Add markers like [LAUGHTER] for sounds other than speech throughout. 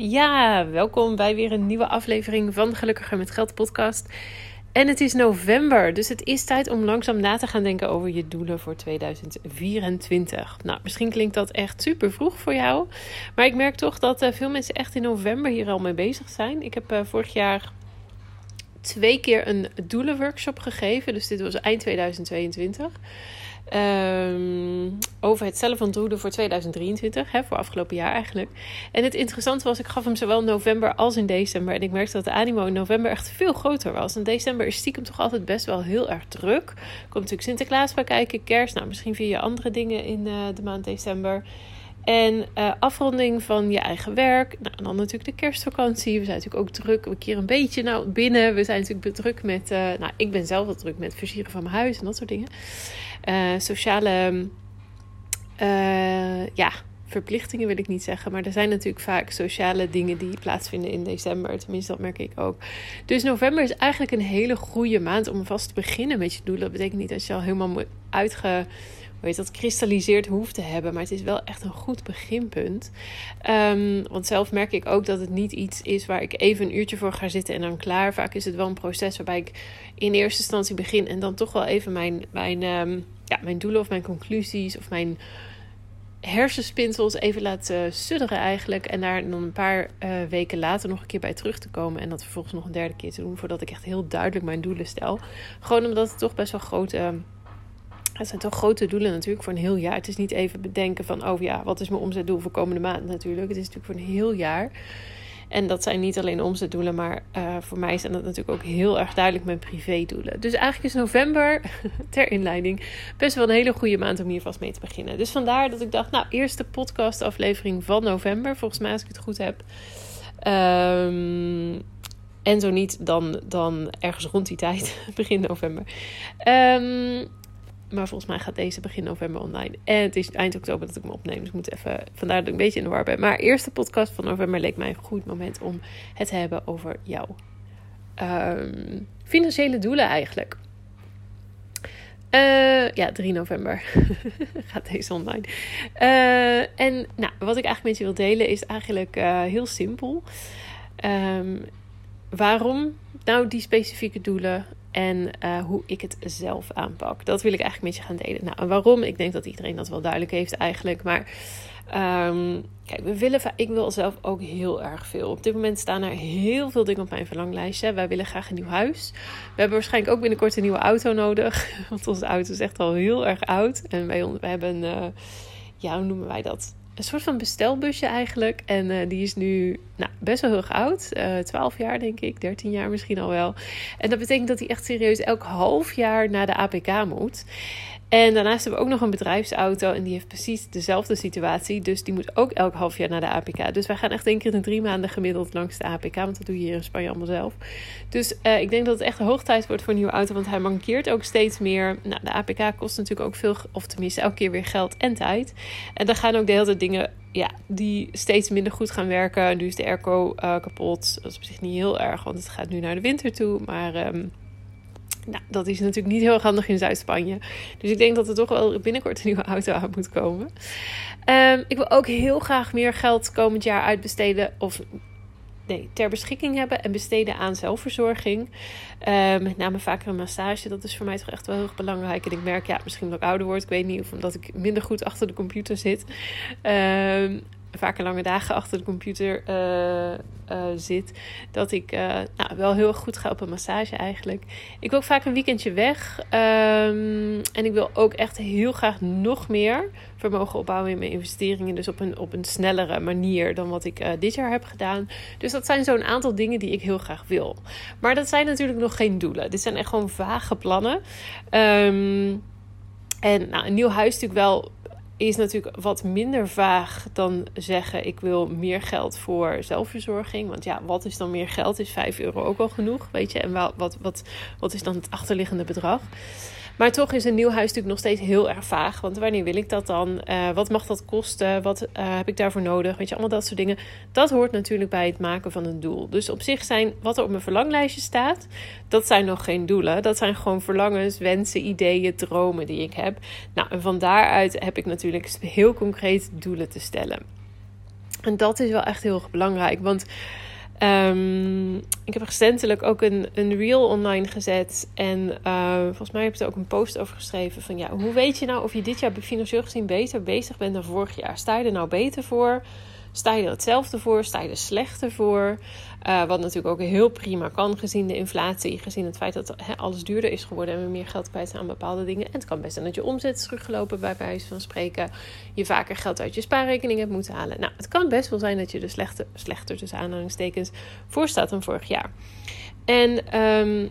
Ja, welkom bij weer een nieuwe aflevering van Gelukkiger met Geld podcast. En het is november, dus het is tijd om langzaam na te gaan denken over je doelen voor 2024. Nou, misschien klinkt dat echt super vroeg voor jou, maar ik merk toch dat uh, veel mensen echt in november hier al mee bezig zijn. Ik heb uh, vorig jaar twee keer een doelenworkshop gegeven, dus dit was eind 2022. Um, over het zelf ontdoelen voor 2023, hè, voor afgelopen jaar eigenlijk. En het interessante was, ik gaf hem zowel in november als in december. En ik merkte dat de animo in november echt veel groter was. En december is stiekem toch altijd best wel heel erg druk. Komt natuurlijk Sinterklaas bij kijken, kerst. Nou, misschien via andere dingen in uh, de maand december. En uh, afronding van je eigen werk. Nou, en dan natuurlijk de kerstvakantie. We zijn natuurlijk ook druk. We keren een beetje nou, binnen. We zijn natuurlijk druk met. Uh, nou, ik ben zelf wel druk met versieren van mijn huis en dat soort dingen. Uh, sociale. ja, verplichtingen wil ik niet zeggen. Maar er zijn natuurlijk vaak sociale dingen die plaatsvinden in december. Tenminste, dat merk ik ook. Dus november is eigenlijk een hele goede maand om vast te beginnen met je doelen. Dat betekent niet dat je al helemaal uitge hoe dat, kristalliseerd hoeft te hebben. Maar het is wel echt een goed beginpunt. Um, want zelf merk ik ook dat het niet iets is waar ik even een uurtje voor ga zitten en dan klaar. Vaak is het wel een proces waarbij ik in eerste instantie begin en dan toch wel even mijn, mijn, um, ja, mijn doelen of mijn conclusies of mijn hersenspinsels even laat uh, sudderen eigenlijk. En daar dan een paar uh, weken later nog een keer bij terug te komen. En dat vervolgens nog een derde keer te doen. Voordat ik echt heel duidelijk mijn doelen stel. Gewoon omdat het toch best wel grote... Uh, het zijn toch grote doelen natuurlijk voor een heel jaar. Het is niet even bedenken van, oh ja, wat is mijn omzetdoel voor komende maand natuurlijk. Het is natuurlijk voor een heel jaar. En dat zijn niet alleen omzetdoelen, maar uh, voor mij zijn dat natuurlijk ook heel erg duidelijk mijn privédoelen. Dus eigenlijk is november, [LAUGHS] ter inleiding, best wel een hele goede maand om hier vast mee te beginnen. Dus vandaar dat ik dacht, nou, eerste podcastaflevering van november, volgens mij als ik het goed heb. Um, en zo niet, dan, dan ergens rond die tijd, [LAUGHS] begin november. Um, maar volgens mij gaat deze begin november online. En het is eind oktober dat ik me opneem. Dus ik moet even. Vandaar dat ik een beetje in de war ben. Maar eerste podcast van november leek mij een goed moment om het te hebben over jouw um, financiële doelen eigenlijk. Uh, ja, 3 november [LAUGHS] gaat deze online. Uh, en nou, wat ik eigenlijk met je wil delen is eigenlijk uh, heel simpel. Um, waarom nou die specifieke doelen? En uh, hoe ik het zelf aanpak. Dat wil ik eigenlijk met je gaan delen. Nou, waarom? Ik denk dat iedereen dat wel duidelijk heeft eigenlijk. Maar um, kijk, we willen, ik wil zelf ook heel erg veel. Op dit moment staan er heel veel dingen op mijn verlanglijstje. Wij willen graag een nieuw huis. We hebben waarschijnlijk ook binnenkort een nieuwe auto nodig. [LAUGHS] Want onze auto is echt al heel erg oud. En wij, we hebben, uh, ja, hoe noemen wij dat? Een soort van bestelbusje eigenlijk. En uh, die is nu nou, best wel heel oud. Uh, 12 jaar denk ik, 13 jaar misschien al wel. En dat betekent dat hij echt serieus elk half jaar naar de APK moet. En daarnaast hebben we ook nog een bedrijfsauto en die heeft precies dezelfde situatie. Dus die moet ook elk half jaar naar de APK. Dus wij gaan echt één keer in drie maanden gemiddeld langs de APK. Want dat doe je hier in Spanje allemaal zelf. Dus uh, ik denk dat het echt hoog tijd wordt voor een nieuwe auto. Want hij mankeert ook steeds meer. Nou, de APK kost natuurlijk ook veel, of tenminste elke keer weer geld en tijd. En dan gaan ook de hele tijd dingen ja, die steeds minder goed gaan werken. Nu is de airco uh, kapot. Dat is op zich niet heel erg, want het gaat nu naar de winter toe. Maar... Um, nou, dat is natuurlijk niet heel handig in Zuid-Spanje. Dus ik denk dat er toch wel binnenkort een nieuwe auto aan moet komen. Um, ik wil ook heel graag meer geld komend jaar uitbesteden. Of nee, ter beschikking hebben en besteden aan zelfverzorging. Uh, met name vaker een massage. Dat is voor mij toch echt wel heel erg belangrijk. En ik merk, ja, misschien omdat ik ouder word. Ik weet niet of omdat ik minder goed achter de computer zit. Um, vaker lange dagen achter de computer uh, uh, zit, dat ik uh, nou, wel heel goed ga op een massage eigenlijk. Ik wil ook vaak een weekendje weg. Um, en ik wil ook echt heel graag nog meer vermogen opbouwen in mijn investeringen. Dus op een, op een snellere manier dan wat ik dit jaar heb gedaan. Dus dat zijn zo'n aantal dingen die ik heel graag wil. Maar dat zijn natuurlijk nog geen doelen. Dit zijn echt gewoon vage plannen. Um, en nou, een nieuw huis natuurlijk wel is natuurlijk wat minder vaag dan zeggen: ik wil meer geld voor zelfverzorging. Want ja, wat is dan meer geld? Is 5 euro ook al genoeg? Weet je, en wat, wat, wat, wat is dan het achterliggende bedrag? Maar toch is een nieuw huis natuurlijk nog steeds heel erg vaag. Want wanneer wil ik dat dan? Uh, wat mag dat kosten? Wat uh, heb ik daarvoor nodig? Weet je, allemaal dat soort dingen. Dat hoort natuurlijk bij het maken van een doel. Dus op zich zijn wat er op mijn verlanglijstje staat, dat zijn nog geen doelen. Dat zijn gewoon verlangens, wensen, ideeën, dromen die ik heb. Nou, en van daaruit heb ik natuurlijk heel concreet doelen te stellen. En dat is wel echt heel belangrijk. Want um, ik heb recentelijk ook een, een reel online gezet. En uh, volgens mij heb je er ook een post over geschreven. Van ja, hoe weet je nou of je dit jaar financieel gezien beter bezig bent dan vorig jaar? Sta je er nou beter voor? Sta je er hetzelfde voor? Sta je er slechter voor? Uh, wat natuurlijk ook heel prima kan gezien de inflatie. Gezien het feit dat alles duurder is geworden en we meer geld kwijt zijn aan bepaalde dingen. En het kan best zijn dat je omzet is teruggelopen bij wijze van spreken. Je vaker geld uit je spaarrekening hebt moeten halen. Nou, het kan best wel zijn dat je er slechter, slechter tussen aanhalingstekens voor staat dan vorig jaar. En um,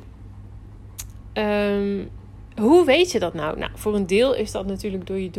hoe weet je dat nou? Nou, voor een deel is dat natuurlijk door je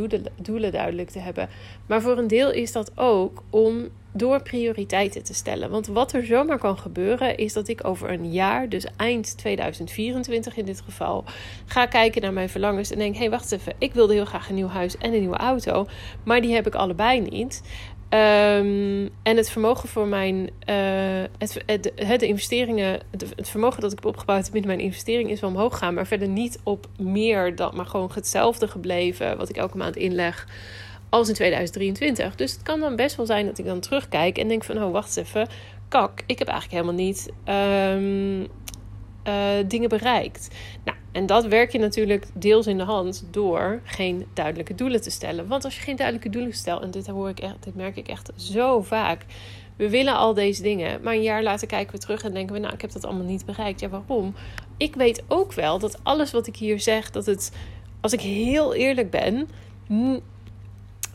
doelen, duidelijk te hebben. Maar voor een deel is dat ook om door prioriteiten te stellen. Want wat er zomaar kan gebeuren is dat ik over een jaar, dus eind 2024 in dit geval, ga kijken naar mijn verlangens en denk: hé, hey, wacht even, ik wilde heel graag een nieuw huis en een nieuwe auto, maar die heb ik allebei niet. Um, en het vermogen voor mijn. Uh, het, het, de investeringen. Het, vermogen dat ik heb opgebouwd binnen mijn investering is wel omhoog gaan. Maar verder niet op meer dan. Maar gewoon hetzelfde gebleven. Wat ik elke maand inleg. Als in 2023. Dus het kan dan best wel zijn dat ik dan terugkijk. En denk van. Oh, wacht eens even. Kak, ik heb eigenlijk helemaal niet. Um, uh, dingen bereikt. Nou, en dat werk je natuurlijk deels in de hand door geen duidelijke doelen te stellen. Want als je geen duidelijke doelen stelt, en dit hoor ik echt, dit merk ik echt zo vaak. We willen al deze dingen, maar een jaar later kijken we terug en denken we, nou, ik heb dat allemaal niet bereikt. Ja, waarom? Ik weet ook wel dat alles wat ik hier zeg, dat het, als ik heel eerlijk ben,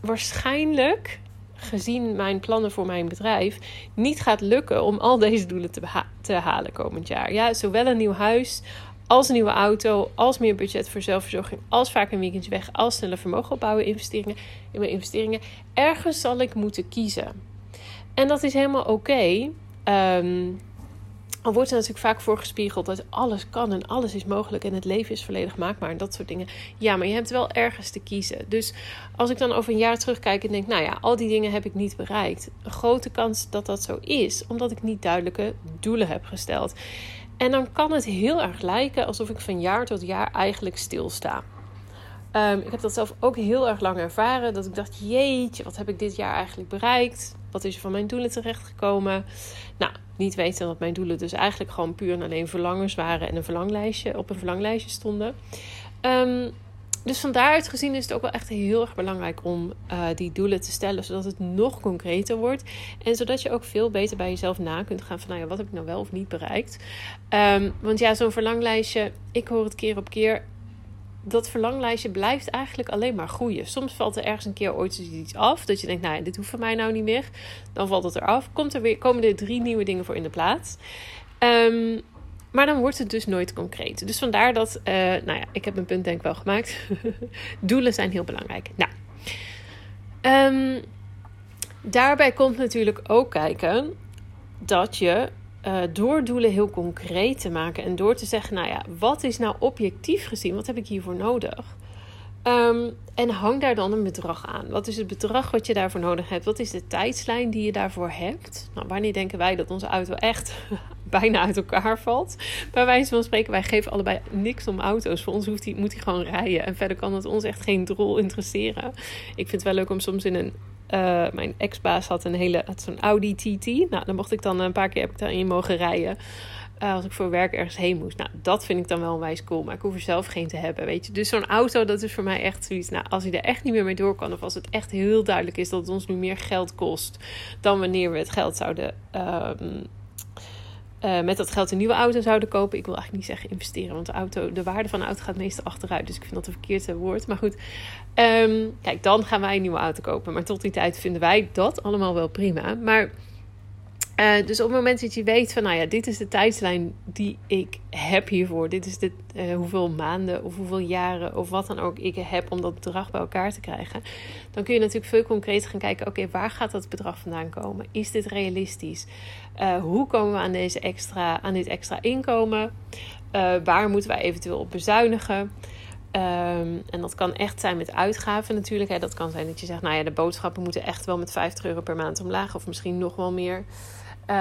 waarschijnlijk gezien mijn plannen voor mijn bedrijf, niet gaat lukken om al deze doelen te, te halen komend jaar. Ja, zowel een nieuw huis als een nieuwe auto, als meer budget voor zelfverzorging, als vaak een weekendje weg, als sneller vermogen opbouwen, investeringen in mijn investeringen. Ergens zal ik moeten kiezen. En dat is helemaal oké. Okay. Ehm, al wordt er natuurlijk vaak voorgespiegeld dat alles kan en alles is mogelijk en het leven is volledig maakbaar en dat soort dingen. Ja, maar je hebt wel ergens te kiezen. Dus als ik dan over een jaar terugkijk en denk, nou ja, al die dingen heb ik niet bereikt. Een grote kans dat dat zo is, omdat ik niet duidelijke doelen heb gesteld. En dan kan het heel erg lijken alsof ik van jaar tot jaar eigenlijk stilsta. Um, ik heb dat zelf ook heel erg lang ervaren. Dat ik dacht, jeetje, wat heb ik dit jaar eigenlijk bereikt? Wat is er van mijn doelen terechtgekomen? Nou, niet weten dat mijn doelen dus eigenlijk gewoon puur en alleen verlangens waren en een verlanglijstje op een verlanglijstje stonden. Um, dus van daaruit gezien is het ook wel echt heel erg belangrijk om uh, die doelen te stellen, zodat het nog concreter wordt. En zodat je ook veel beter bij jezelf na kunt gaan van, nou ja, wat heb ik nou wel of niet bereikt? Um, want ja, zo'n verlanglijstje, ik hoor het keer op keer dat verlanglijstje blijft eigenlijk alleen maar groeien. Soms valt er ergens een keer ooit iets af. Dat je denkt, nou, dit hoeft van mij nou niet meer. Dan valt het eraf. Komt er weer, komen er drie nieuwe dingen voor in de plaats. Um, maar dan wordt het dus nooit concreet. Dus vandaar dat, uh, nou ja, ik heb mijn punt denk ik wel gemaakt. [LAUGHS] Doelen zijn heel belangrijk. Nou, um, daarbij komt natuurlijk ook kijken dat je uh, door doelen heel concreet te maken en door te zeggen, nou ja, wat is nou objectief gezien, wat heb ik hiervoor nodig? Um, en hang daar dan een bedrag aan. Wat is het bedrag wat je daarvoor nodig hebt? Wat is de tijdslijn die je daarvoor hebt? Nou, wanneer denken wij dat onze auto echt [LAUGHS] bijna uit elkaar valt? Bij wijze van spreken, wij geven allebei niks om auto's. Voor ons hoeft die, moet hij gewoon rijden. En verder kan het ons echt geen drol interesseren. Ik vind het wel leuk om soms in een uh, mijn ex-baas had een hele zo'n Audi TT. Nou, dan mocht ik dan een paar keer heb ik daarin mogen rijden. Uh, als ik voor werk ergens heen moest. Nou, dat vind ik dan wel een wijs cool. Maar ik hoef er zelf geen te hebben, weet je. Dus zo'n auto, dat is voor mij echt zoiets. Nou, als hij er echt niet meer mee door kan... of als het echt heel duidelijk is dat het ons nu meer geld kost... dan wanneer we het geld zouden... Um, uh, met dat geld een nieuwe auto zouden kopen. Ik wil eigenlijk niet zeggen investeren, want de, auto, de waarde van de auto gaat meestal achteruit. Dus ik vind dat een verkeerd woord. Maar goed, um, kijk, dan gaan wij een nieuwe auto kopen. Maar tot die tijd vinden wij dat allemaal wel prima. Maar uh, dus op het moment dat je weet van, nou ja, dit is de tijdslijn die ik heb hiervoor. Dit is de, uh, hoeveel maanden of hoeveel jaren of wat dan ook ik heb om dat bedrag bij elkaar te krijgen. Dan kun je natuurlijk veel concreter gaan kijken, oké, waar gaat dat bedrag vandaan komen? Is dit realistisch? Uh, hoe komen we aan, deze extra, aan dit extra inkomen? waar moeten wij eventueel op bezuinigen? Um, en dat kan echt zijn met uitgaven natuurlijk. Dat kan zijn dat je zegt, nou ja, de boodschappen moeten echt wel met 50 euro per maand omlaag. Of misschien nog wel meer. Uh,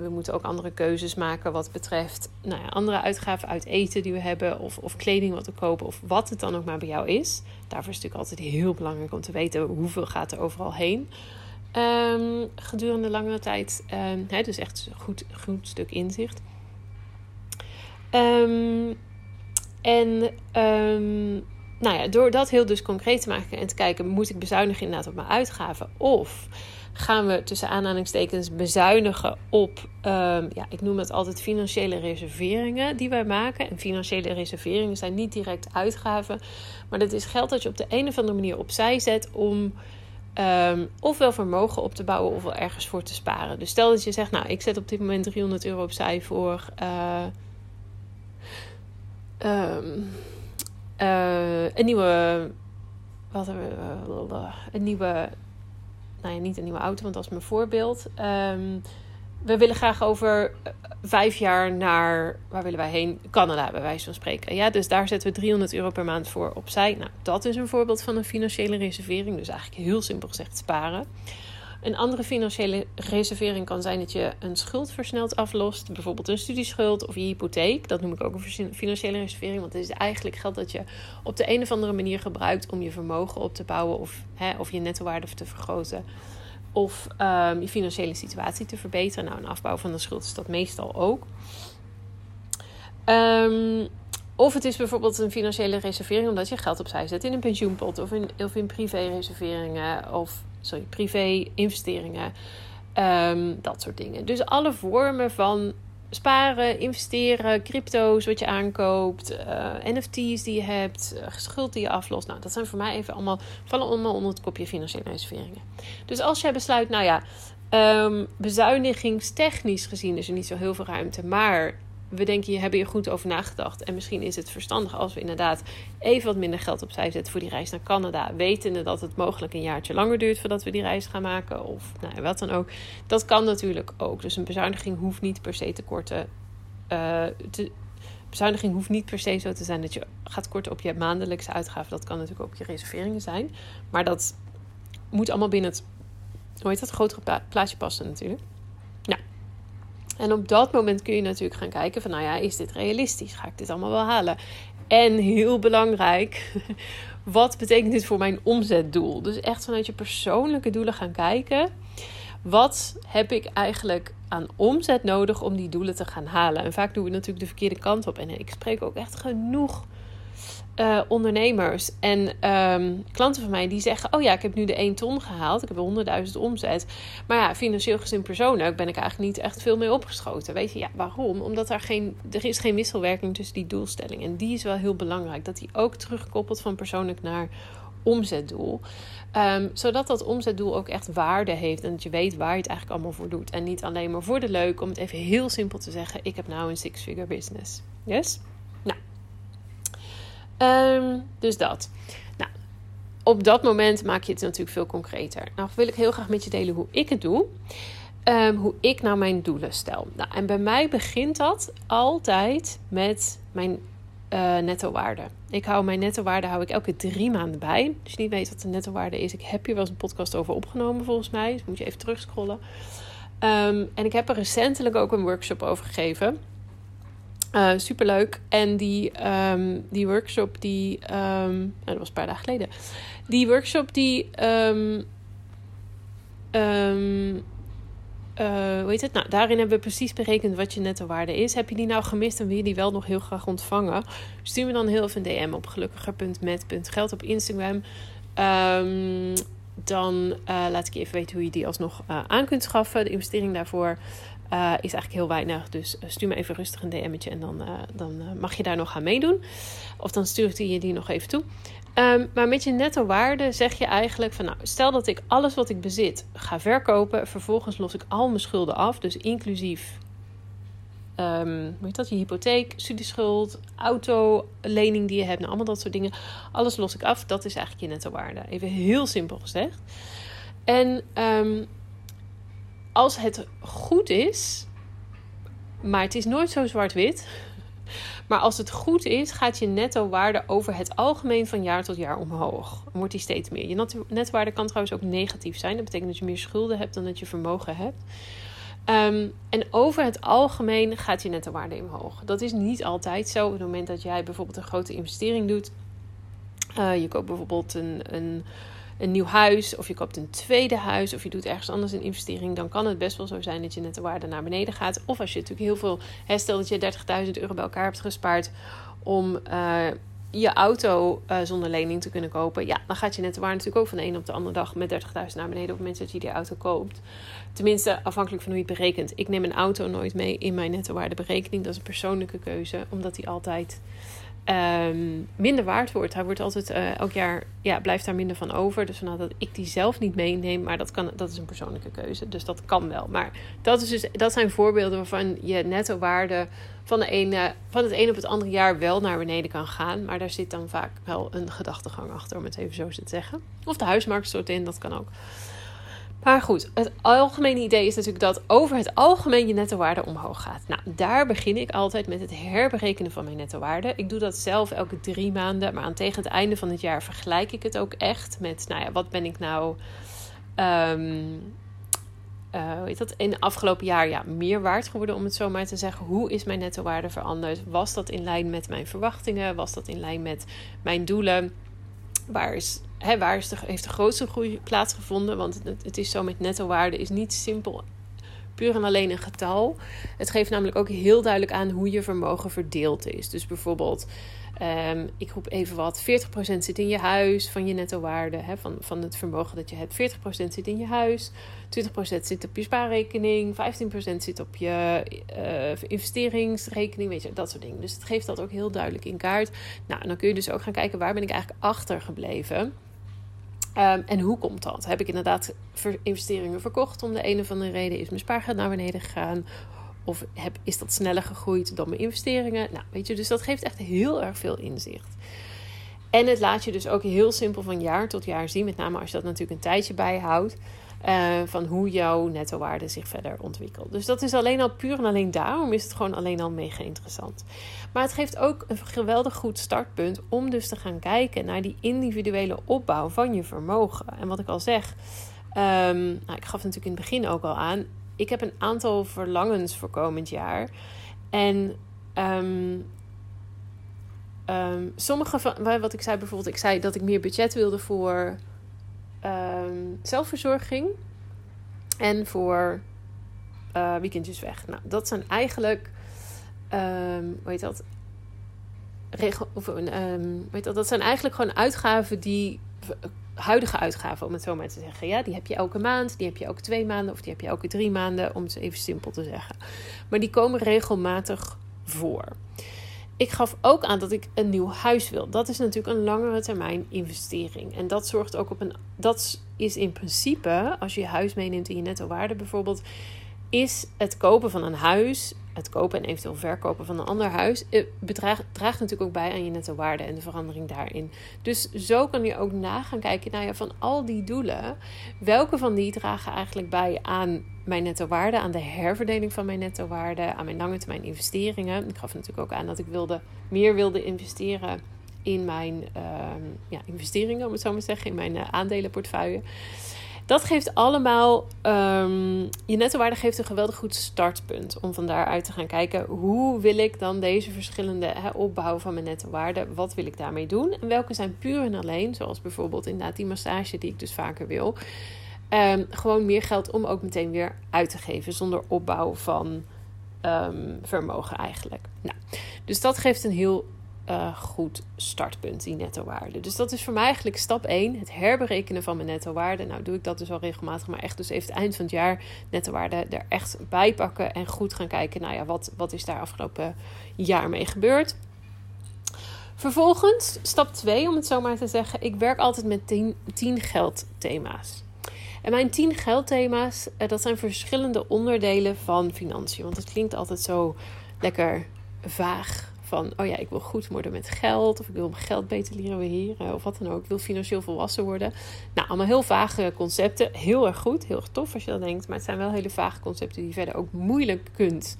we moeten ook andere keuzes maken wat betreft nou ja, andere uitgaven uit eten die we hebben, of, of kleding wat we kopen, of wat het dan ook maar bij jou is. Daarvoor is het natuurlijk altijd heel belangrijk om te weten hoeveel gaat er overal heen. um, gedurende langere tijd. Hè, dus echt een goed, goed stuk inzicht. Um, en nou ja, door dat heel dus concreet te maken en te kijken, moet ik bezuinigen inderdaad op mijn uitgaven? Of gaan we tussen aanhalingstekens bezuinigen op, ja, ik noem het altijd financiële reserveringen die wij maken. En financiële reserveringen zijn niet direct uitgaven, maar dat is geld dat je op de een of andere manier opzij zet om Um, ofwel vermogen op te bouwen ofwel ergens voor te sparen. Dus stel dat je zegt, nou, ik zet op dit moment 300 euro opzij voor uh, um, uh, een nieuwe, wat uh, een nieuwe, nou ja, niet een nieuwe auto, want dat is mijn voorbeeld. Um, we willen graag over eh, vijf jaar naar, waar willen wij heen? Canada, bij wijze van spreken. Ja, dus daar zetten we 300 euro per maand voor opzij. Nou, dat is een voorbeeld van een financiële reservering. Dus eigenlijk heel simpel gezegd sparen. Een andere financiële reservering kan zijn dat je een schuld versneld aflost. Bijvoorbeeld een studieschuld of je hypotheek. Dat noem ik ook een financiële reservering. Want het is eigenlijk geld dat je op de een of andere manier gebruikt om je vermogen op te bouwen of, hè, of je nettowaarde te vergroten of um, je financiële situatie te verbeteren. Nou, een afbouw van de schuld is dat meestal ook. Um, of het is bijvoorbeeld een financiële reservering omdat je geld opzij zet in een pensioenpot of in, of in of sorry, privé-investeringen. Um, dat soort dingen. Dus alle vormen van sparen, investeren, crypto's wat je aankoopt, eh, NFT's die je hebt, uh, schuld die je aflost. Nou, dat zijn voor mij even allemaal, vallen allemaal onder het kopje financiële reserveringen. Dus als jij besluit, nou ja, um, bezuinigingstechnisch gezien is er niet zo heel veel ruimte, maar we denken, je hebben hier goed over nagedacht. En misschien is het verstandig als we inderdaad even wat minder geld opzij zetten voor die reis naar Canada. Wetende dat het mogelijk een jaartje langer duurt voordat we die reis gaan maken. Of nou, wat dan ook. Dat kan natuurlijk ook. Dus een bezuiniging hoeft niet per se te korten. Uh, bezuiniging hoeft niet per se zo te zijn dat je gaat korten op je maandelijkse uitgaven. Dat kan natuurlijk ook je reserveringen zijn. Maar dat moet allemaal binnen het, hoe heet dat, grotere plaatje passen natuurlijk. En op dat moment kun je natuurlijk gaan kijken van, nou ja, is dit realistisch? Ga ik dit allemaal wel halen? En heel belangrijk, [LAUGHS] wat betekent dit voor mijn omzetdoel? Dus echt vanuit je persoonlijke doelen gaan kijken. Wat heb ik eigenlijk aan omzet nodig om die doelen te gaan halen? En vaak doen we natuurlijk de verkeerde kant op. En ik spreek ook echt genoeg uh, ondernemers en um, klanten van mij die zeggen: Oh ja, ik heb nu de 1 ton gehaald, ik heb 100.000 omzet. Maar ja, financieel gezien persoonlijk ben ik eigenlijk niet echt veel mee opgeschoten. Weet je, ja, waarom? Omdat er geen, er is geen wisselwerking tussen die doelstellingen. En die is wel heel belangrijk, dat die ook terugkoppelt van persoonlijk naar omzetdoel. Um, zodat dat omzetdoel ook echt waarde heeft en dat je weet waar je het eigenlijk allemaal voor doet. En niet alleen maar voor de leuk, om het even heel simpel te zeggen: Ik heb nou een six-figure business. Yes? Um, dus dat. Nou, op dat moment maak je het natuurlijk veel concreter. Nou wil ik heel graag met je delen hoe ik het doe. Um, hoe ik nou mijn doelen stel. Nou, en bij mij begint dat altijd met mijn uh, netto waarde. Ik hou mijn netto waarde hou ik elke drie maanden bij. Als je niet weet wat de netto waarde is, ik heb hier wel eens een podcast over opgenomen volgens mij. Dus moet je even terugscrollen. Um, en ik heb er recentelijk ook een workshop over gegeven. Uh, superleuk. En die, um, die workshop, die. Um, dat was een paar dagen geleden. Die workshop, die. Um, hoe heet het? Nou, daarin hebben we precies berekend wat je netto waarde is. Heb je die nou gemist en wil je die wel nog heel graag ontvangen? Stuur me dan heel even een DM op gelukkiger.met.geld op Instagram. dan uh, laat ik je even weten hoe je die alsnog uh, aan kunt schaffen. De investering daarvoor is eigenlijk heel weinig. Dus eh, stuur me even rustig een DM'tje en dan, uh, dan mag je daar nog aan meedoen. Of dan stuur ik je die nog even toe. Um, maar met je netto waarde zeg je eigenlijk van nou, stel dat ik alles wat ik bezit ga verkopen. Vervolgens los ik al mijn schulden af. Dus inclusief um, hoe heet dat? Je hypotheek, studieschuld, auto, lening die je hebt. Nou, allemaal dat soort dingen. Alles los ik af. Dat is eigenlijk je netto waarde. Even heel simpel gezegd. En um, als het goed is, maar het is nooit zo zwart-wit. [LAUGHS] Maar als het goed is, gaat je netto-waarde over het algemeen van jaar tot jaar omhoog. Dan wordt die steeds meer. Je netto-waarde kan trouwens ook negatief zijn. Dat betekent dat je meer schulden hebt dan dat je vermogen hebt. Um, en over het algemeen gaat je netto-waarde omhoog. Dat is niet altijd zo. Op het moment dat jij bijvoorbeeld een grote investering doet. Uh, je koopt bijvoorbeeld een, een een nieuw huis of je koopt een tweede huis of je doet ergens anders een investering, dan kan het best wel zo zijn dat je net de waarde naar beneden gaat. Of als je natuurlijk heel veel, stel dat je 30.000 euro bij elkaar hebt gespaard om uh, je auto uh, zonder lening te kunnen kopen, ja, dan gaat je net de waarde natuurlijk ook van de een op de andere dag met 30.000 naar beneden op het moment dat je die auto koopt. Tenminste, afhankelijk van hoe je het berekent. Ik neem een auto nooit mee in mijn netto waardeberekening. Dat is een persoonlijke keuze, omdat die altijd um, minder waard wordt. Hij wordt altijd uh, elk jaar, ja, blijft daar minder van over. Dus vandaar dat ik die zelf niet meeneem. Maar dat, kan, dat is een persoonlijke keuze. Dus dat kan wel. Maar dat, is dus, dat zijn voorbeelden waarvan je netto waarde van, de ene, van het een op het andere jaar wel naar beneden kan gaan. Maar daar zit dan vaak wel een gedachtegang achter, om het even zo te zeggen. Of de huismarkt stort in, dat kan ook. Maar goed, het algemene idee is natuurlijk dat over het algemeen je netto waarde omhoog gaat. Nou, daar begin ik altijd met het herberekenen van mijn netto waarde. Ik doe dat zelf elke drie maanden, maar aan tegen het einde van het jaar vergelijk ik het ook echt met, nou ja, wat ben ik nou, um, uh, dat, in het afgelopen jaar ja, meer waard geworden, om het zo maar te zeggen. Hoe is mijn netto waarde veranderd? Was dat in lijn met mijn verwachtingen? Was dat in lijn met mijn doelen? Waar is hè, waar is de, heeft de grootste groei plaatsgevonden? Want het, het is zo met netto waarde is niet simpel puur en alleen een getal. Het geeft namelijk ook heel duidelijk aan hoe je vermogen verdeeld is. Dus bijvoorbeeld, um, ik roep even wat, 40% zit in je huis van je netto waarde, hè, van, van het vermogen dat je hebt. 40% zit in je huis, 20% zit op je spaarrekening, 15% zit op je uh, investeringsrekening, weet je, dat soort dingen. Dus het geeft dat ook heel duidelijk in kaart. Nou, en dan kun je dus ook gaan kijken, waar ben ik eigenlijk achtergebleven? Um, en hoe komt dat? Heb ik inderdaad investeringen verkocht om de een of andere reden? Is mijn spaargeld naar beneden gegaan? Of heb, is dat sneller gegroeid dan mijn investeringen? Nou, weet je, dus dat geeft echt heel erg veel inzicht. En het laat je dus ook heel simpel van jaar tot jaar zien. Met name als je dat natuurlijk een tijdje bijhoudt. Uh, van hoe jouw netto-waarde zich verder ontwikkelt. Dus dat is alleen al puur en alleen daarom is het gewoon alleen al mega interessant. Maar het geeft ook een geweldig goed startpunt om dus te gaan kijken naar die individuele opbouw van je vermogen. En wat ik al zeg, um, nou, ik gaf natuurlijk in het begin ook al aan, ik heb een aantal verlangens voor komend jaar. En um, um, sommige van wat ik zei bijvoorbeeld, ik zei dat ik meer budget wilde voor um, zelfverzorging en voor uh, weekendjes weg. Nou, dat zijn eigenlijk, um, hoe dat? Regel, of, um, weet dat? Dat zijn eigenlijk gewoon uitgaven die huidige uitgaven, om het zo maar te zeggen. Ja, die heb je elke maand, die heb je elke twee maanden of die heb je elke drie maanden, om het even simpel te zeggen. Maar die komen regelmatig voor. Ik gaf ook aan dat ik een nieuw huis wil. Dat is natuurlijk een langere termijn investering. En dat zorgt ook op een. Dat is in principe, als je je huis meeneemt in je netto waarde bijvoorbeeld, is het kopen van een huis het kopen en eventueel verkopen van een ander huis eh, bedraagt, draagt natuurlijk ook bij aan je netto waarde en de verandering daarin. Dus zo kan je ook na gaan kijken naar ja, van al die doelen, welke van die dragen eigenlijk bij aan mijn netto waarde, aan de herverdeling van mijn netto waarde, aan mijn lange termijn investeringen. Ik gaf natuurlijk ook aan dat ik wilde, meer wilde investeren in mijn ehm, ja, investeringen, om het zo maar te zeggen, in mijn uh, aandelenportefeuille. Dat geeft allemaal, um, je nettowaarde geeft een geweldig goed startpunt om van daaruit te gaan kijken hoe wil ik dan deze verschillende he, opbouw van mijn nettowaarde, wat wil ik daarmee doen en welke zijn puur en alleen, zoals bijvoorbeeld inderdaad die massage die ik dus vaker wil, um, gewoon meer geld om ook meteen weer uit te geven zonder opbouw van um, vermogen eigenlijk. Nou, dus dat geeft een heel uh, goed startpunt, die netto-waarde. Dus dat is voor mij eigenlijk stap 1, het herberekenen van mijn netto-waarde. Nou doe ik dat dus al regelmatig, maar echt dus even het eind van het jaar netto-waarde er echt bij pakken en goed gaan kijken, nou ja, wat, wat is daar afgelopen jaar mee gebeurd. Vervolgens, stap 2 om het zo maar te zeggen, ik werk altijd met 10, 10 geldthema's. En mijn 10 geldthema's, eh, dat zijn verschillende onderdelen van financiën. Want het klinkt altijd zo lekker vaag van, oh ja, ik wil goed worden met geld, of ik wil mijn geld beter leren beheren, of wat dan ook. Ik wil financieel volwassen worden. Nou, allemaal heel vage concepten. Heel erg goed, heel erg tof als je dat denkt, maar het zijn wel hele vage concepten die je verder ook moeilijk kunt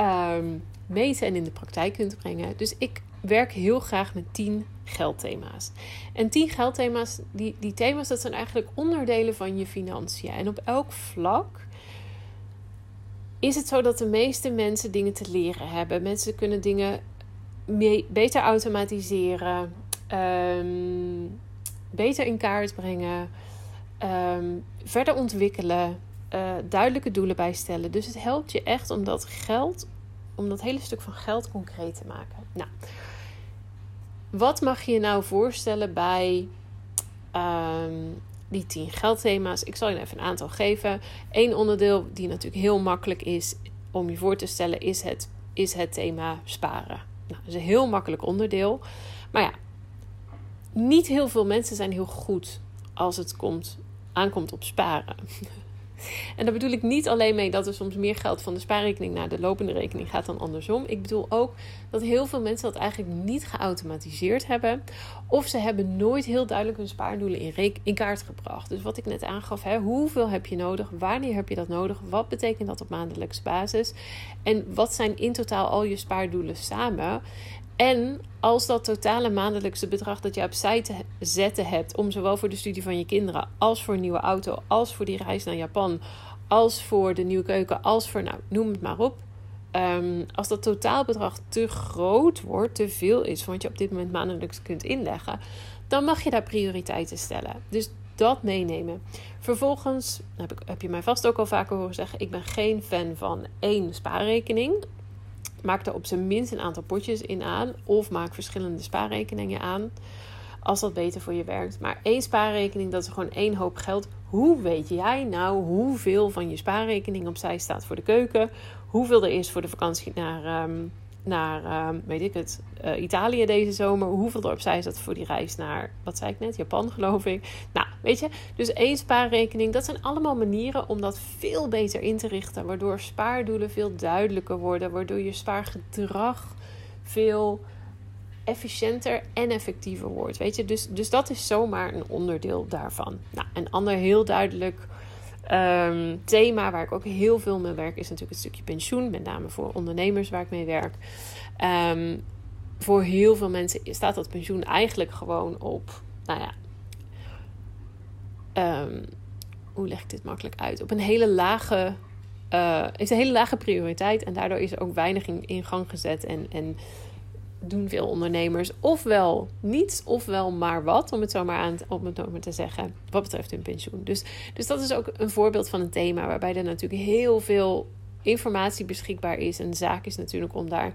um, meten en in de praktijk kunt brengen. Dus ik werk heel graag met 10 geldthema's. En 10 geldthema's, die, die thema's, dat zijn eigenlijk onderdelen van je financiën. En op elk vlak is het zo dat de meeste mensen dingen te leren hebben. Mensen kunnen dingen beter automatiseren. Um, beter in kaart brengen, ehm, verder ontwikkelen, uh, duidelijke doelen bijstellen. Dus het helpt je echt om dat geld, om dat hele stuk van geld concreet te maken. Nou, wat mag je je nou voorstellen bij ehm, die 10 geldthema's? Ik zal je even een aantal geven. Eén onderdeel die natuurlijk heel makkelijk is om je voor te stellen, is het, is het thema sparen. Nou, dat is een heel makkelijk onderdeel. Maar ja, niet heel veel mensen zijn heel goed als het komt, aankomt op sparen. [LAUGHS] En daar bedoel ik niet alleen mee dat er soms meer geld van de spaarrekening naar de lopende rekening gaat dan andersom. Ik bedoel ook dat heel veel mensen dat eigenlijk niet geautomatiseerd hebben. Of ze hebben nooit heel duidelijk hun spaardoelen in, in kaart gebracht. Dus wat ik net aangaf, hè, hoeveel heb je nodig? Wanneer heb je dat nodig? Wat betekent dat op maandelijkse basis? En wat zijn in totaal al je spaardoelen samen? En als dat totale maandelijkse bedrag dat je opzij te zetten hebt om zowel voor de studie van je kinderen als voor een nieuwe auto, als voor die reis naar Japan, als voor de nieuwe keuken, als voor, nou, noem het maar op. Um, als dat totaalbedrag te groot wordt, te veel is van wat je op dit moment maandelijks kunt inleggen, dan mag je daar prioriteiten stellen. Dus dat meenemen. Vervolgens heb, ik, heb je mij vast ook al vaker horen zeggen: ik ben geen fan van één spaarrekening. Maak er op zijn minst een aantal potjes in aan. Of maak verschillende spaarrekeningen aan. Als dat beter voor je werkt. Maar één spaarrekening, dat is gewoon één hoop geld. Hoe weet jij nou hoeveel van je spaarrekening opzij staat voor de keuken? Hoeveel er is voor de vakantie naar ehm, naar, uh, weet ik het, uh, Italië deze zomer. Hoeveel er opzij zat voor die reis naar, wat zei ik net, Japan [LAUGHS] geloof ik. Nou, weet je, dus één spaarrekening. Dat zijn allemaal manieren om dat veel beter in te richten. Waardoor spaardoelen veel duidelijker worden. Waardoor je spaargedrag veel efficiënter en effectiever wordt. Weet je, dus, dus dat is zomaar een onderdeel daarvan. Nou, een ander heel duidelijk Um, thema waar ik ook heel veel mee werk is natuurlijk het stukje pensioen. Met name voor ondernemers waar ik mee werk. Um, voor heel veel mensen staat dat pensioen eigenlijk gewoon op, nou ja, um, hoe leg ik dit makkelijk uit? Op een hele lage, uh, is een hele lage prioriteit en daardoor is er ook weinig in, in gang gezet en, en doen veel ondernemers ofwel niets ofwel maar wat, om het zo maar, aan, maar te zeggen, wat betreft hun pensioen. Dus, dus dat is ook een voorbeeld van een thema waarbij er natuurlijk heel veel informatie beschikbaar is. En de zaak is natuurlijk om daar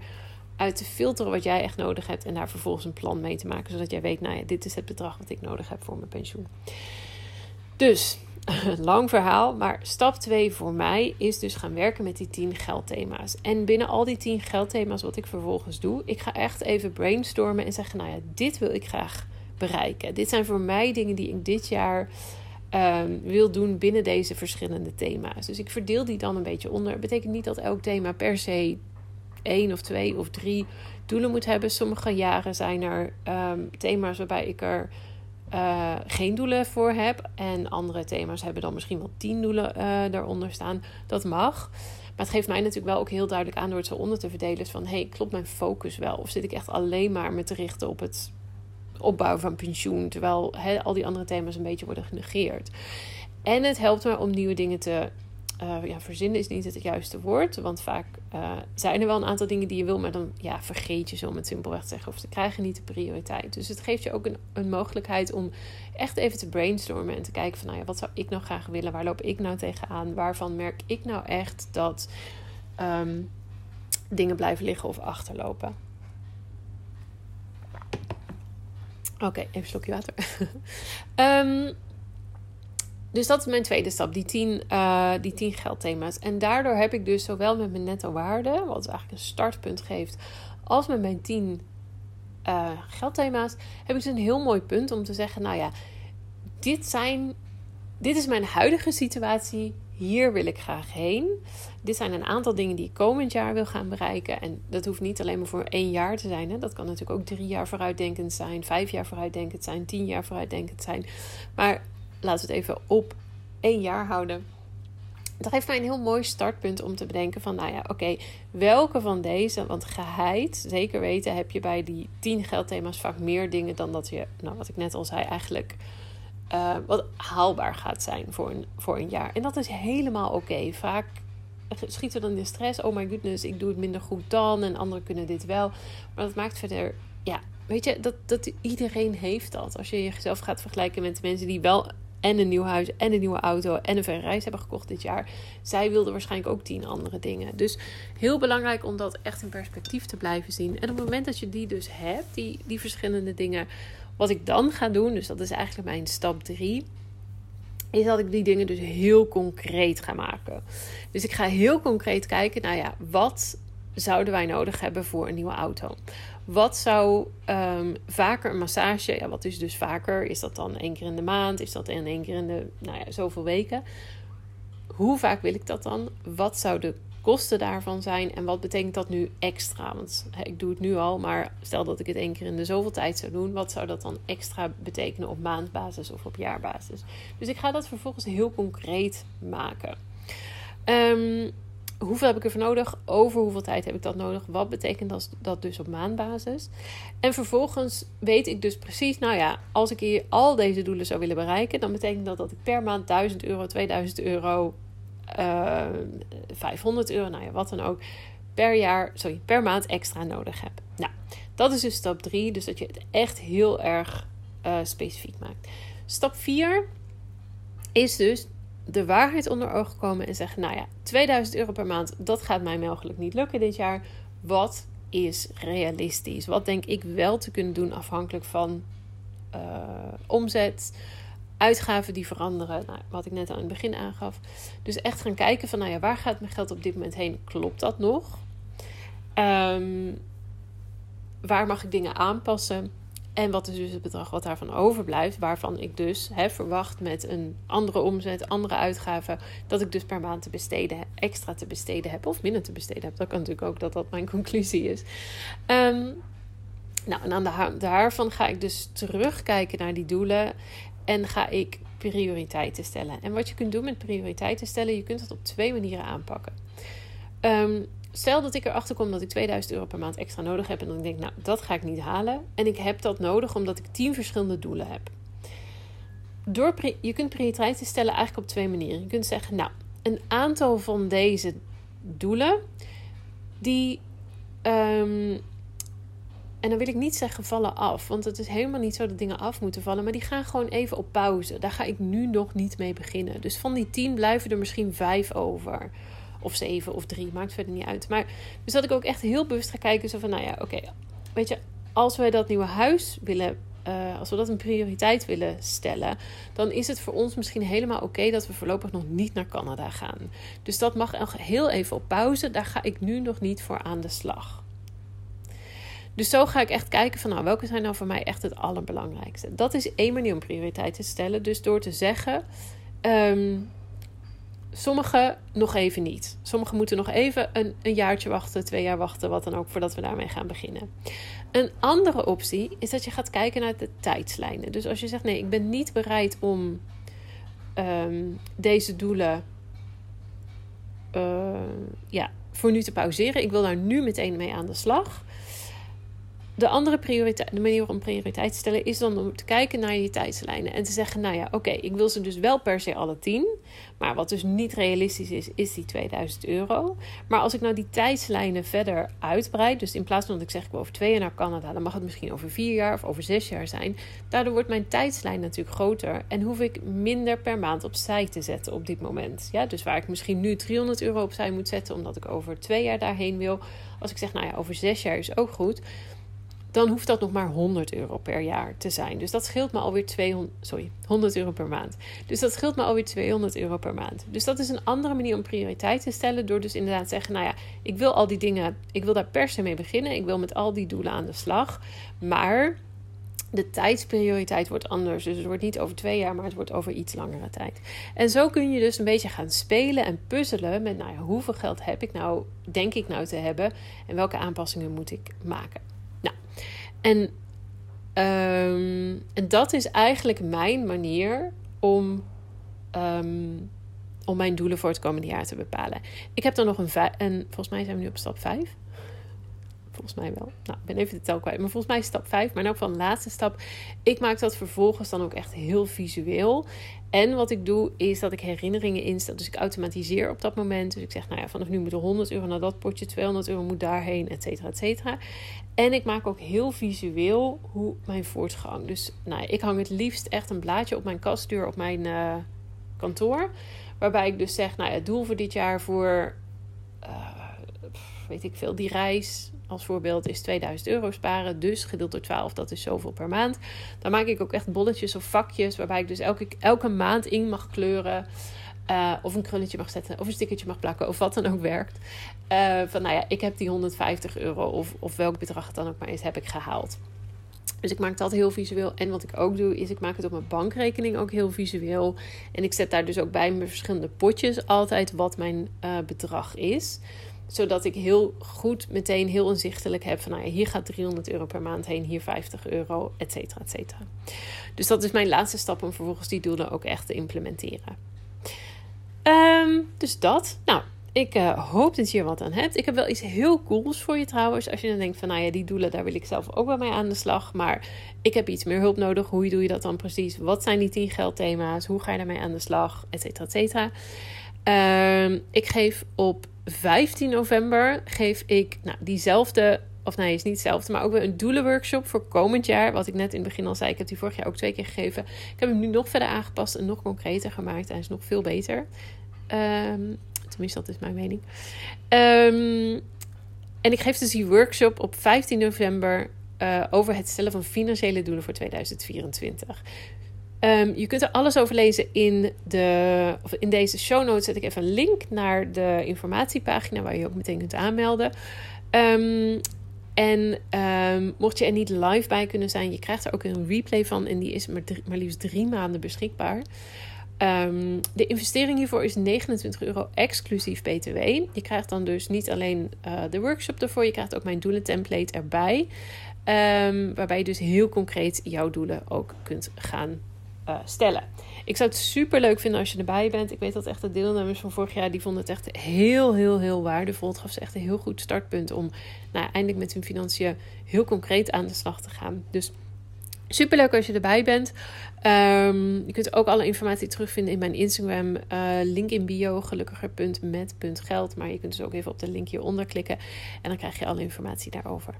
uit te filteren wat jij echt nodig hebt en daar vervolgens een plan mee te maken, zodat jij weet, nou ja, dit is het bedrag wat ik nodig heb voor mijn pensioen. Dus [LAUGHS] lang verhaal, maar stap 2 voor mij is dus gaan werken met die 10 geldthema's. En binnen al die 10 geldthema's, wat ik vervolgens doe, ik ga echt even brainstormen en zeggen: Nou ja, dit wil ik graag bereiken. Dit zijn voor mij dingen die ik dit jaar um, wil doen binnen deze verschillende thema's. Dus ik verdeel die dan een beetje onder. Het betekent niet dat elk thema per se één of twee of drie doelen moet hebben. Sommige jaren zijn er um, thema's waarbij ik er uh, geen doelen voor heb. En andere thema's hebben dan misschien wel tien doelen uh, daaronder staan. Dat mag. Maar het geeft mij natuurlijk wel ook heel duidelijk aan door het zo onder te verdelen. van, hey, klopt mijn focus wel? Of zit ik echt alleen maar me te richten op het opbouwen van pensioen... terwijl al die andere thema's een beetje worden genegeerd. En het helpt me om nieuwe dingen te uh, ja, verzinnen is niet het juiste woord. Want vaak uh, zijn er wel een aantal dingen die je wil, maar dan ja, vergeet je zo om het simpelweg te zeggen. Of ze krijgen niet de prioriteit. Dus het geeft je ook een, een mogelijkheid om echt even te brainstormen en te kijken van nou ja, wat zou ik nou graag willen? Waar loop ik nou tegenaan? Waarvan merk ik nou echt dat um, dingen blijven liggen of achterlopen? Oké, even een slokje water. um, [LAUGHS] Dus dat is mijn tweede stap, die tien, uh, die tien geldthema's. En daardoor heb ik dus zowel met mijn netto waarde, wat eigenlijk een startpunt geeft, als met mijn tien uh, geldthema's, heb ik dus een heel mooi punt om te zeggen: Nou ja, dit, zijn, dit is mijn huidige situatie. Hier wil ik graag heen. Dit zijn een aantal dingen die ik komend jaar wil gaan bereiken. En dat hoeft niet alleen maar voor één jaar te zijn. Hè. Dat kan natuurlijk ook drie jaar vooruitdenkend zijn, vijf jaar vooruitdenkend zijn, tien jaar vooruitdenkend zijn. Maar laten we het even op één jaar houden. Dat geeft mij een heel mooi startpunt om te bedenken van, nou ja, oké, welke van deze, want geheid, zeker weten, heb je bij die tien geldthema's vaak meer dingen dan dat je, nou wat ik net al zei, eigenlijk uh, wat haalbaar gaat zijn voor een, voor een jaar. En dat is helemaal oké. Vaak schieten we dan in stress, oh my goodness, ik doe het minder goed dan en anderen kunnen dit wel. Maar dat maakt verder ja, weet je, dat, dat iedereen heeft dat. Als je jezelf gaat vergelijken met mensen die wel en een nieuw huis en een nieuwe auto en een verre reis hebben gekocht dit jaar. Zij wilden waarschijnlijk ook tien andere dingen. Dus heel belangrijk om dat echt in perspectief te blijven zien. En op het moment dat je die dus hebt, die, die verschillende dingen, wat ik dan ga doen, dus dat is eigenlijk mijn stap 3 is dat ik die dingen dus heel concreet ga maken. Dus ik ga heel concreet kijken, nou ja, wat zouden wij nodig hebben voor een nieuwe auto? Wat zou um, vaker een massage, ja, wat is dus vaker? Is dat dan één keer in de maand? Is dat in één keer in de, nou ja, zoveel weken? Hoe vaak wil ik dat dan? Wat zou de kosten daarvan zijn? En wat betekent dat nu extra? Want ik doe het nu al, maar stel dat ik het één keer in de zoveel tijd zou doen, wat zou dat dan extra betekenen op maandbasis of op jaarbasis? Dus ik ga dat vervolgens heel concreet maken. Um, hoeveel heb ik ervoor nodig? Over hoeveel tijd heb ik dat nodig? Wat betekent dat, dus op maandbasis? En vervolgens weet ik dus precies, nou ja, als ik hier al deze doelen zou willen bereiken, dan betekent dat dat ik per maand 1000 euro, 2000 euro, uh, eh, 500 euro, nou ja, wat dan ook, per jaar, sorry, per maand extra nodig heb. Nou, dat is dus stap 3, dus dat je het echt heel erg uh, specifiek maakt. Stap 4 is dus de waarheid onder ogen komen en zeggen: Nou ja, 2000 euro per maand, dat gaat mij mogelijk niet lukken dit jaar. Wat is realistisch? Wat denk ik wel te kunnen doen afhankelijk van uh, omzet, uitgaven die veranderen? Nou, wat ik net aan het begin aangaf. Dus echt gaan kijken van: Nou ja, waar gaat mijn geld op dit moment heen? Klopt dat nog? Um, waar mag ik dingen aanpassen? En wat is dus het bedrag wat daarvan overblijft, waarvan ik dus verwacht met een andere omzet, andere uitgaven, dat ik dus per maand te besteden, extra te besteden heb of minder te besteden heb. Dat kan natuurlijk ook dat dat mijn [LAUGHS] conclusie is. Um, nou, en aan de hand daarvan ga ik dus terugkijken naar die doelen en ga ik prioriteiten stellen. En wat je kunt doen met prioriteiten stellen, je kunt het op twee manieren aanpakken. Um, stel dat ik erachter kom dat ik 2000 euro per maand extra nodig heb. En dan denk ik, nou, dat ga ik niet halen. En ik heb dat nodig omdat ik 10 verschillende doelen heb. Door, je kunt prioriteiten stellen eigenlijk op twee manieren. Je kunt zeggen, nou, een aantal van deze doelen, die. Um, en dan wil ik niet zeggen vallen af, want het is helemaal niet zo dat dingen af moeten vallen, maar die gaan gewoon even op pauze. Daar ga ik nu nog niet mee beginnen. Dus van die 10 blijven er misschien vijf over of zeven of drie, maakt verder niet uit. Maar dus dat ik ook echt heel bewust ga kijken. Zo van, nou ja, oké, weet je, als wij dat nieuwe huis willen, uh, als we dat een prioriteit willen stellen, dan is het voor ons misschien helemaal oké dat we voorlopig nog niet naar Canada gaan. Dus dat mag heel even op pauze. Daar ga ik nu nog niet voor aan de slag. Dus zo ga ik echt kijken van nou, welke zijn nou voor mij echt het allerbelangrijkste. Dat is één manier om prioriteit te stellen. Dus door te zeggen, um, Sommige nog even niet. Sommigen moeten nog even een, een jaartje wachten, twee jaar wachten, wat dan ook, voordat we daarmee gaan beginnen. Een andere optie is dat je gaat kijken naar de tijdslijnen. Dus als je zegt: nee, ik ben niet bereid om ehm, deze doelen uh, ja, voor nu te pauzeren. Ik wil daar nu meteen mee aan de slag de andere prioriteit, de manier om prioriteit te stellen is dan om te kijken naar je tijdslijnen en te zeggen: Nou ja, oké, ik wil ze dus wel per se alle 10. Maar wat dus niet realistisch is, is die 2000 euro. Maar als ik nou die tijdslijnen verder uitbreid, dus in plaats van dat ik zeg ik wil over twee jaar naar Canada, dan mag het misschien over vier jaar of over zes jaar zijn. Daardoor wordt mijn tijdslijn natuurlijk groter en hoef ik minder per maand opzij te zetten op dit moment. Ja, dus waar ik misschien nu 300 euro opzij moet zetten, omdat ik over twee jaar daarheen wil. Als ik zeg, nou ja, over zes jaar is ook goed dan hoeft dat nog maar 100 euro per jaar te zijn. Dus dat scheelt me alweer 200, sorry, 100 euro per maand. Dus dat scheelt me alweer 200 euro per maand. Dus dat is een andere manier om prioriteit te stellen. Door dus inderdaad te zeggen, nou ja, ik wil al die dingen, ik wil daar per se mee beginnen. Ik wil met al die doelen aan de slag. Maar de tijdsprioriteit wordt anders. Dus het wordt niet over twee jaar, maar het wordt over iets langere tijd. En zo kun je dus een beetje gaan spelen en puzzelen met, nou ja, hoeveel geld heb ik nou, denk ik nou te hebben en welke aanpassingen moet ik maken. En, um, dat is eigenlijk mijn manier om, um, om mijn doelen voor het komende jaar te bepalen. Ik heb dan nog een, en volgens mij zijn we nu op stap 5. Volgens mij wel. Nou, ik ben even de tel kwijt. Maar volgens mij stap 5. Maar elk geval de laatste stap. Ik maak dat vervolgens dan ook echt heel visueel. En wat ik doe, is dat ik herinneringen instel. Dus ik automatiseer op dat moment. Dus ik zeg, nou ja, vanaf nu moet er 100 euro naar dat potje, 200 euro moet daarheen, et cetera, et cetera. En ik maak ook heel visueel hoe mijn voortgang. Dus nou ja, ik hang het liefst echt een blaadje op mijn kastdeur op mijn uh, kantoor. Waarbij ik dus zeg, nou ja, het doel voor dit jaar voor, uh, weet ik veel, die reis als voorbeeld is 2000 euro sparen. Dus gedeeld door 12, dat is zoveel per maand. Dan maak ik ook echt bolletjes of vakjes. Waarbij ik dus elke, elke maand in mag kleuren. Uh, of een krulletje mag zetten. Of een stickertje mag plakken. Of wat dan ook werkt. Uh, van nou ja, ik heb die 150 euro. Of, of welk bedrag het dan ook maar is, heb ik gehaald. Dus ik maak dat heel visueel. En wat ik ook doe, is ik maak het op mijn bankrekening ook heel visueel. En ik zet daar dus ook bij mijn verschillende potjes altijd wat mijn uh, bedrag is zodat ik heel goed meteen heel inzichtelijk heb van nou ja, hier gaat 300 euro per maand heen, hier 50 euro, et cetera, et cetera. Dus dat is mijn laatste stap om vervolgens die doelen ook echt te implementeren. Um, dus dat. Nou, ik uh, hoop dat je hier wat aan hebt. Ik heb wel iets heel cools voor je trouwens. Als je dan denkt van, nou ja, die doelen, daar wil ik zelf ook wel mee aan de slag. Maar ik heb iets meer hulp nodig. Hoe doe je dat dan precies? Wat zijn die 10 geldthema's? Hoe ga je daarmee aan de slag? Et cetera, et cetera. Um, ik geef op 15 november geef ik nou, diezelfde, of nee, is niet hetzelfde, maar ook weer een doelenworkshop voor komend jaar. Wat ik net in het begin al zei, ik heb die vorig jaar ook twee keer gegeven. Ik heb hem nu nog verder aangepast en nog concreter gemaakt. Hij is nog veel beter. Um, tenminste, dat is mijn mening. Um, en ik geef dus die workshop op 15 november uh, over het stellen van financiële doelen voor 2024. Um, je kunt er alles over lezen in, de, of in deze show notes. Zet ik even een link naar de informatiepagina waar je, ook meteen kunt aanmelden. Um, en um, mocht je er niet live bij kunnen zijn, je krijgt er ook een replay van. En die is maar, maar liefst drie maanden beschikbaar. De investering hiervoor is 29 euro exclusief BTW. Je krijgt dan dus niet alleen uh, de workshop ervoor, je krijgt ook mijn doelentemplate erbij. Waarbij je dus heel concreet jouw doelen ook kunt gaan uh, stellen. Ik zou het super leuk vinden als je erbij bent. Ik weet dat echt de deelnemers van vorig jaar, die vonden het echt heel, heel, heel waardevol. Het gaf ze echt een heel goed startpunt om nou, eindelijk met hun financiën heel concreet aan de slag te gaan. Dus super leuk als je erbij bent. Um, je kunt ook alle informatie terugvinden in mijn Instagram. Uh, link in bio, gelukkiger.met.geld. Maar je kunt dus ook even op de link hieronder klikken. En dan krijg je alle informatie daarover.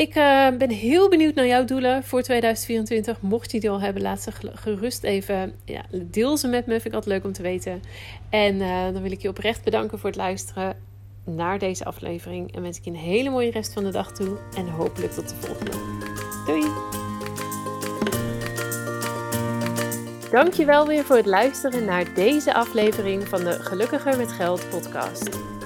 Ik uh, ben heel benieuwd naar jouw doelen voor 2024. Mocht je die al hebben, laat ze gerust even. Ja, deel ze met me. Vind ik altijd leuk om te weten. En uh, dan wil ik je oprecht bedanken voor het luisteren naar deze aflevering. En wens ik je een hele mooie rest van de dag toe. En hopelijk tot de volgende. Doei! Dankjewel weer voor het luisteren naar deze aflevering van de Gelukkiger met Geld podcast.